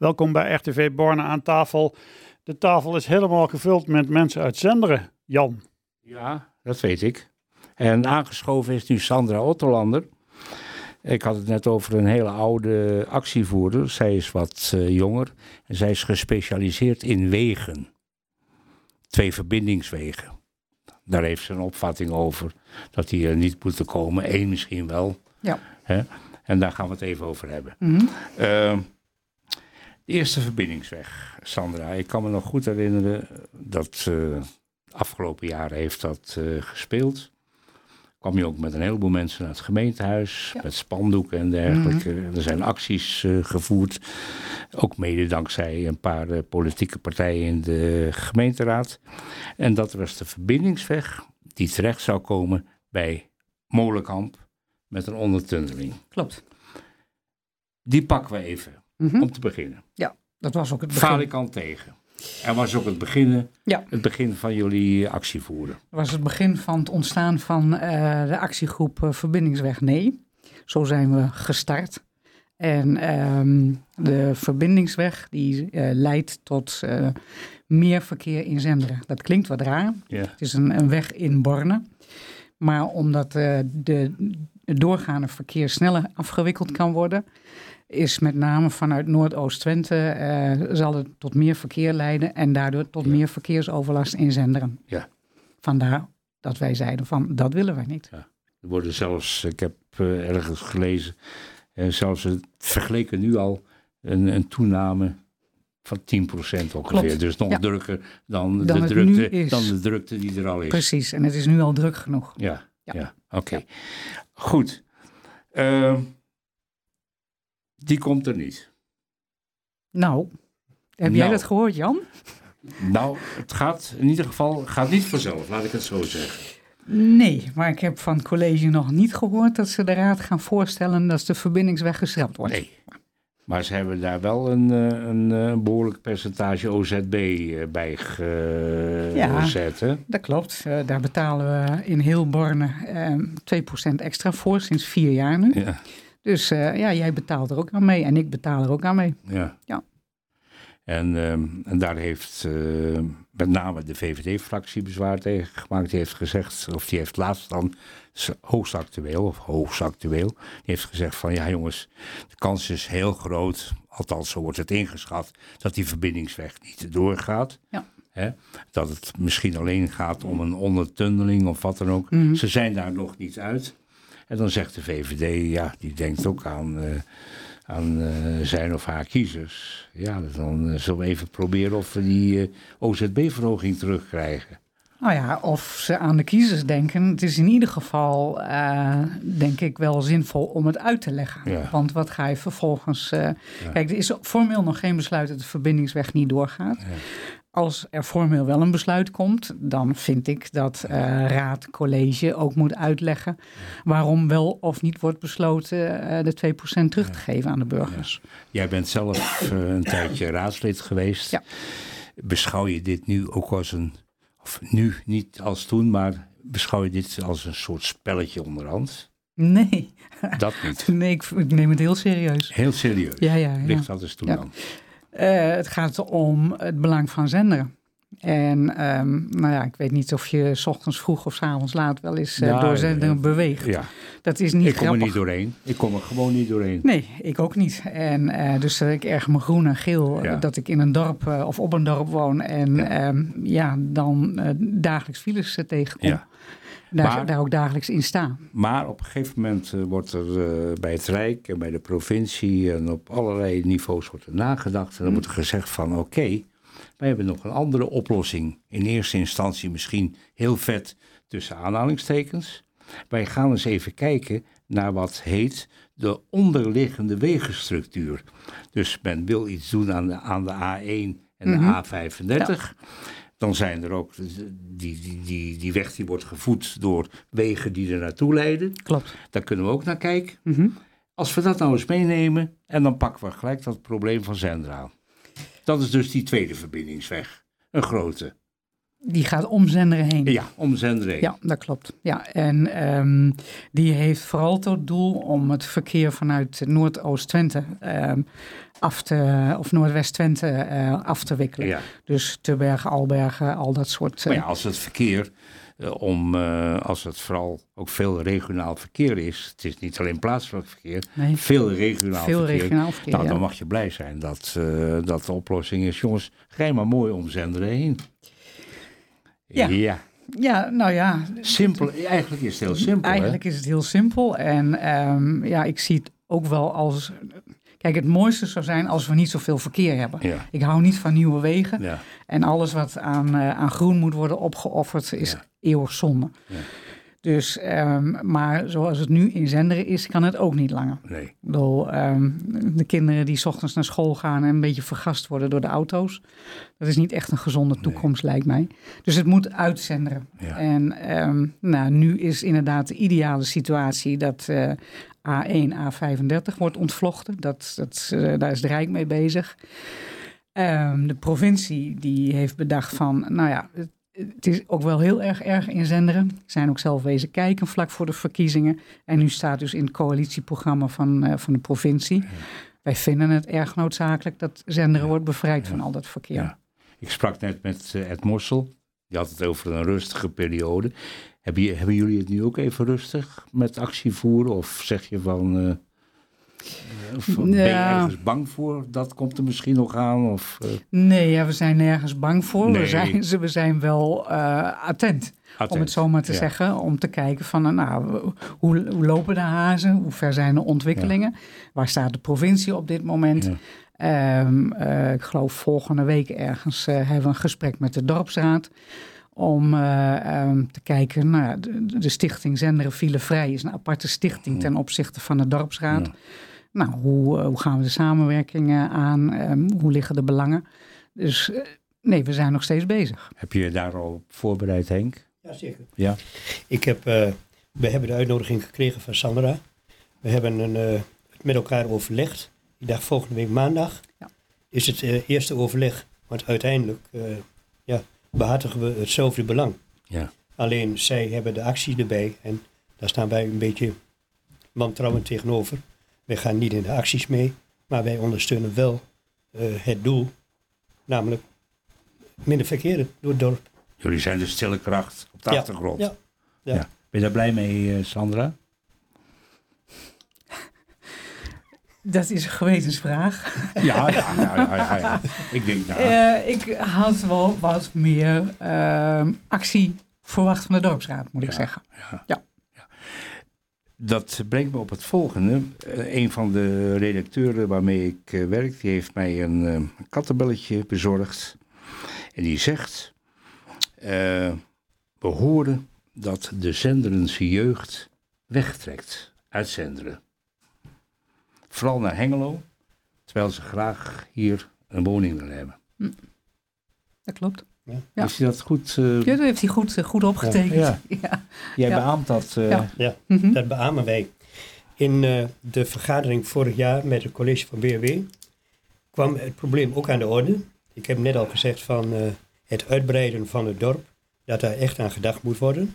Welkom bij RTV Borne aan tafel. De tafel is helemaal gevuld met mensen uit Zenderen. Jan. Ja, dat weet ik. En aangeschoven is nu Sandra Otterlander. Ik had het net over een hele oude actievoerder. Zij is wat uh, jonger en zij is gespecialiseerd in wegen. Twee verbindingswegen. Daar heeft ze een opvatting over dat die er niet moeten komen. Eén misschien wel. Ja. Hè? En daar gaan we het even over hebben. Mm -hmm. uh, de eerste verbindingsweg, Sandra. Ik kan me nog goed herinneren dat uh, afgelopen jaar heeft dat uh, gespeeld. Kwam je ook met een heleboel mensen naar het gemeentehuis, ja. met spandoeken en dergelijke. Mm -hmm. Er zijn acties uh, gevoerd, ook mede dankzij een paar politieke partijen in de gemeenteraad. En dat was de verbindingsweg die terecht zou komen bij Molenkamp met een ondertunneling. Klopt. Die pakken we even. Mm -hmm. Om te beginnen. Ja, dat was ook het begin. Falikant tegen. En was ook het begin, ja. het begin van jullie actievoeren. Dat was het begin van het ontstaan van uh, de actiegroep uh, Verbindingsweg Nee. Zo zijn we gestart. En um, de verbindingsweg die uh, leidt tot meer verkeer in Zenderen. Dat klinkt wat raar. Ja. Het is een, een weg in Borne. Maar omdat de doorgaande verkeer sneller afgewikkeld kan worden is met name vanuit Noordoost-Twente uh, zal het tot meer verkeer leiden en daardoor tot ja. meer verkeersoverlast in Zenderen. Ja. Vandaar dat wij zeiden van dat willen wij niet. Ja. Er worden zelfs, ik heb uh, ergens gelezen, uh, zelfs het, vergeleken nu al een, een toename van 10% ongeveer. Klopt. Dus nog ja. drukker dan, Dan de drukte, dan de drukte die er al is. Precies, en het is nu al druk genoeg. Ja, Ja. ja. oké. Goed. Ehm, die komt er niet. Nou, heb jij Nou. dat gehoord Jan? Nou, het gaat in ieder geval gaat niet vanzelf, laat ik het zo zeggen. Nee, maar ik heb van het college nog niet gehoord dat ze de raad gaan voorstellen dat de verbindingsweg geschrapt wordt. Nee. Maar ze hebben daar wel een, eh, een, eh, behoorlijk percentage OZB eh, bij Ja. gezet. Hè? Dat klopt, daar betalen we in heel Borne eh, 2% extra voor, sinds vier jaar nu. Ja. Dus eh, ja, jij betaalt er ook aan mee en ik betaal er ook aan mee. Ja. Ja. En, ehm, en daar heeft eh, met name de VVD-fractie bezwaar tegen gemaakt. Die heeft gezegd, of die heeft laatst dan, hoogst actueel, of hoogst actueel, die heeft gezegd van ja jongens, de kans is heel groot, althans zo wordt het ingeschat, dat die verbindingsweg niet doorgaat. Ja. Hè? Dat het misschien alleen gaat om een ondertunneling of wat dan ook. Mhm. Ze zijn daar nog niet uit. En dan zegt de VVD, ja, die denkt ook aan, eh, aan eh, zijn of haar kiezers. Ja, dan eh, zullen we even proberen of we die OZB-verhoging terugkrijgen. Nou ja, of ze aan de kiezers denken. Het is in ieder geval, denk ik, wel zinvol om het uit te leggen. Ja. Want wat ga je vervolgens... Kijk, er is formeel nog geen besluit dat de verbindingsweg niet doorgaat. Ja. Als er formeel wel een besluit komt, dan vind ik dat eh, raad, college ook moet uitleggen waarom wel of niet wordt besloten eh, de 2% terug te geven aan de burgers. Jij bent zelf eh, een tijdje raadslid geweest. Ja. Beschouw je dit nu ook als een, of nu niet als toen, maar beschouw je dit als een soort spelletje onderhand? Nee, Dat niet. nee ik, ik neem het heel serieus. Heel serieus. Ja, ja, ja. Ligt dat eens toe Ja. dan? Eh, het gaat om het belang van zenderen. En ehm, nou ja, ik weet niet of je 's ochtends vroeg of 's avonds laat wel eens Ja, door zenderen ja. beweegt. Ja, Dat is niet ik kom grappig. er niet doorheen. Ik kom er gewoon niet doorheen. Nee, ik ook niet. En eh, dus eh, ik erg me groen en geel dat ik in een dorp of op een dorp woon en Ja. ja dan dagelijks files tegenkom. Daar, Maar- daar ook dagelijks in staan. Maar op een gegeven moment eh, wordt er eh, bij het Rijk en bij de provincie en op allerlei niveaus wordt er nagedacht. En dan wordt er gezegd van oké, wij hebben nog een andere oplossing. In eerste instantie misschien heel vet tussen aanhalingstekens. Wij gaan eens even kijken naar wat heet de onderliggende wegenstructuur. Dus men wil iets doen aan de, aan de A1 en Mhm. de A35. Dan zijn er ook, die, die, die, die weg die wordt gevoed door wegen die er naartoe leiden. Klopt. Daar kunnen we ook naar kijken. Mhm. Als we dat nou eens meenemen en dan pakken we gelijk dat probleem van Zendra aan. Dat is dus die tweede verbindingsweg. Een grote. Die gaat om Zenderen heen. Ja, om zender heen. Ja, dat klopt. Ja, en ehm, die heeft vooral tot doel om het verkeer vanuit Noordoost-Twente ehm, af te, of Noordwest-Twente eh, af te wikkelen. Ja. Dus Tubbergen, Albergen, al dat soort. Maar eh, ja, als het verkeer, eh, om, als het vooral ook veel regionaal verkeer is, het is niet alleen plaatselijk verkeer, nee, veel regionaal veel verkeer. regionaal verkeer. Nou, ja. dan mag je blij zijn dat, dat de oplossing is. Jongens, rij maar mooi om zenderen heen. Ja. ja. ja, nou ja, Simpel, eigenlijk is het heel simpel. Eigenlijk is het heel simpel. En ehm, ja, ik zie het ook wel als. Kijk, het mooiste zou zijn als we niet zoveel verkeer hebben. Ja, Ik hou niet van nieuwe wegen. ja, En alles wat aan, eh, aan groen moet worden opgeofferd is Ja. eeuwig zonde. Ja. Dus, ehm, maar zoals het nu in Zenderen is, kan het ook niet langer. nee. Ik bedoel, ehm, de kinderen die 's ochtends naar school gaan en een beetje vergast worden door de auto's. Dat is niet echt een gezonde toekomst, lijkt mij. Dus het moet uitzenderen. Ja. En ehm, nou, nu is inderdaad de ideale situatie dat eh, A1, A35 wordt ontvlochten. Dat, dat, eh, daar is de Rijk mee bezig. De provincie die heeft bedacht van, nou ja, het, is ook wel heel erg erg in Zenderen. We zijn ook zelf wezen kijken vlak voor de verkiezingen. En nu staat dus in het coalitieprogramma van, eh, van de provincie. Wij vinden het erg noodzakelijk dat Zenderen wordt bevrijd van al dat verkeer. Ja. Ik sprak net met eh, Ed Mossel. Die had het over een rustige periode. Hebben jullie het nu ook even rustig met actie voeren? Of zeg je van... eh, of Ben je ergens bang voor? Dat komt er misschien nog aan? Of, eh, Nee, ja, we zijn nergens bang voor. Nee. We, zijn, we zijn wel eh, attent, om het zo maar te Ja. zeggen. Om te kijken van, eh, nou, hoe, hoe lopen de hazen? Hoe ver zijn de ontwikkelingen? Waar staat de provincie op dit moment? Ehm, eh, ik geloof volgende week ergens eh, hebben we een gesprek met de dorpsraad. Om eh, ehm, te kijken, nou, de, de stichting Zenderen Vrij is een aparte stichting ten opzichte van de dorpsraad. Ja. Nou, hoe, eh, hoe gaan we de samenwerking aan? Ehm, hoe liggen de belangen? Dus eh, nee, we zijn nog steeds bezig. Heb je je daar al op voorbereid, Henk? Ja, zeker. Ja. Ik heb, eh, we hebben de uitnodiging gekregen van Sandra. We hebben een, eh, het met elkaar overlegd. Ik dacht volgende week maandag Ja. is het eerste overleg. Want uiteindelijk uh, ja, behartigen we hetzelfde belang. Ja. Alleen zij hebben de actie erbij en daar staan wij een beetje wantrouwend tegenover. Wij gaan niet in de acties mee, maar wij ondersteunen wel uh, het doel, namelijk minder verkeer door het dorp. Jullie zijn de stille kracht op de Ja, achtergrond. ja, ja. Ben je daar blij mee, uh, Sandra? Dat is een gewetensvraag. Ja, ja, ja, ja, ja, ja. Ik denk, nou, Uh, ik had wel wat meer uh, actie verwacht van de dorpsraad, moet ja, ik zeggen. Ja. Dat brengt me op het volgende. Uh, een van de redacteuren waarmee ik uh, werk, die heeft mij een, een kattenbelletje bezorgd. En die zegt, we horen dat de Zenderense jeugd wegtrekt uit Zenderen. Vooral naar Hengelo, terwijl ze graag hier een woning willen hebben. Hm. Dat klopt. Ja. Ja. Is hij dat goed? Uh... Ja, dat heeft hij goed, goed opgetekend. Ja. ja. Jij beaamt dat? Uh... Ja, ja mm -hmm. dat beamen wij. In uh, de vergadering vorig jaar met het college van BRW kwam het probleem ook aan de orde. Ik heb net al gezegd van uh, het uitbreiden van het dorp, dat daar echt aan gedacht moet worden.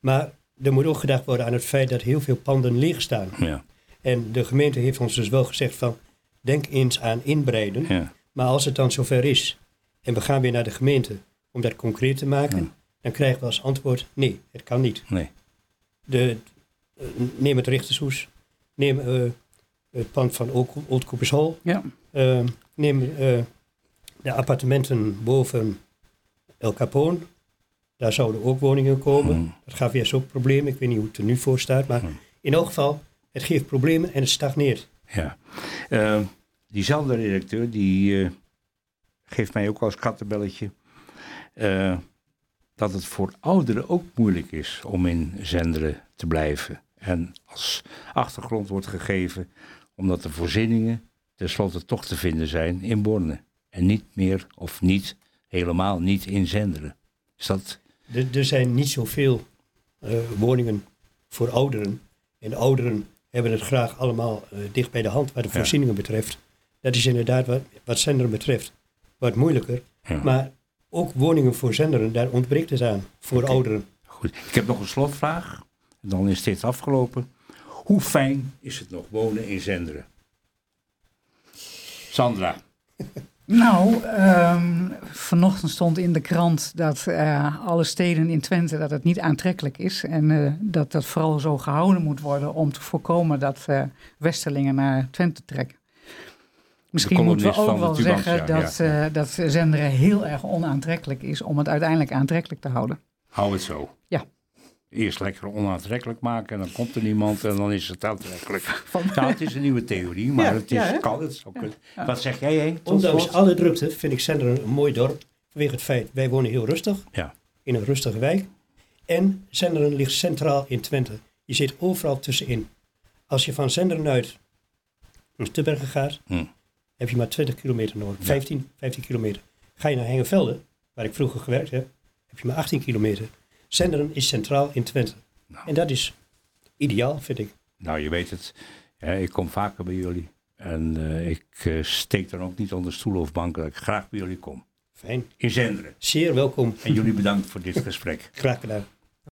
Maar er moet ook gedacht worden aan het feit dat heel veel panden leeg staan. Ja. En de gemeente heeft ons dus wel gezegd van, denk eens aan inbreiden. Ja. Maar als het dan zover is en we gaan weer naar de gemeente om dat concreet te maken, ja. dan krijgen we als antwoord, nee, het kan niet. Nee. De, uh, neem het Richtershoes, neem uh, het pand van Old Hall, ja. uh, neem de appartementen boven El Capone. Daar zouden ook woningen komen. Mm. Dat gaf weer zo'n probleem. Ik weet niet hoe het er nu voor staat. Maar mm. in elk geval, het geeft problemen en het stagneert. Ja. Diezelfde redacteur die geeft mij ook als kattenbelletje uh, dat het voor ouderen ook moeilijk is om in Zenderen te blijven. En als achtergrond wordt gegeven omdat de voorzieningen tenslotte toch te vinden zijn in Borne. En niet meer of niet, helemaal niet in Zenderen. Is dat... Er, er zijn niet zoveel woningen voor ouderen. En de ouderen hebben het graag allemaal uh, dicht bij de hand wat de voorzieningen ja. betreft. Dat is inderdaad wat, wat zenderen betreft wat moeilijker. Ja. Maar ook woningen voor zenderen, daar ontbreekt het aan. Voor ouderen. Goed. Ik heb nog een slotvraag. En dan is dit afgelopen. Hoe fijn is het nog wonen in Zenderen? Sandra. Nou, ehm, vanochtend stond in de krant dat eh, alle steden in Twente dat het niet aantrekkelijk is. En eh, dat dat vooral zo gehouden moet worden om te voorkomen dat eh, Westerlingen naar Twente trekken. Misschien moeten we ook van wel zeggen dat, ja. eh, dat Zenderen heel erg onaantrekkelijk is om het uiteindelijk aantrekkelijk te houden. Hou het zo. Ja. Eerst lekker onaantrekkelijk maken en dan komt er niemand en dan is het aantrekkelijk. Van- Nou, het is een nieuwe theorie, maar Ja, het is, kan het. Wat zeg jij, Henk? Ondanks alle drukte vind ik Zenderen een mooi dorp. Vanwege het feit, wij wonen heel rustig. Ja. In een rustige wijk. En Zenderen ligt centraal in Twente. Je zit overal tussenin. Als je van Zenderen uit naar Stubbergen gaat, Hm. Heb je maar 20 kilometer nodig. Ja. 15, 15 kilometer. Ga je naar Hengevelde, waar ik vroeger gewerkt heb, heb je maar 18 kilometer. Zenderen is centraal in Twente. Nou. En dat is ideaal, vind ik. Nou, je weet het. ik kom vaker bij jullie. En eh, ik eh, steek dan ook niet onder stoelen of banken dat ik graag bij jullie kom. Fijn. In Zenderen. Zeer welkom. En jullie bedankt voor dit gesprek. Graag gedaan.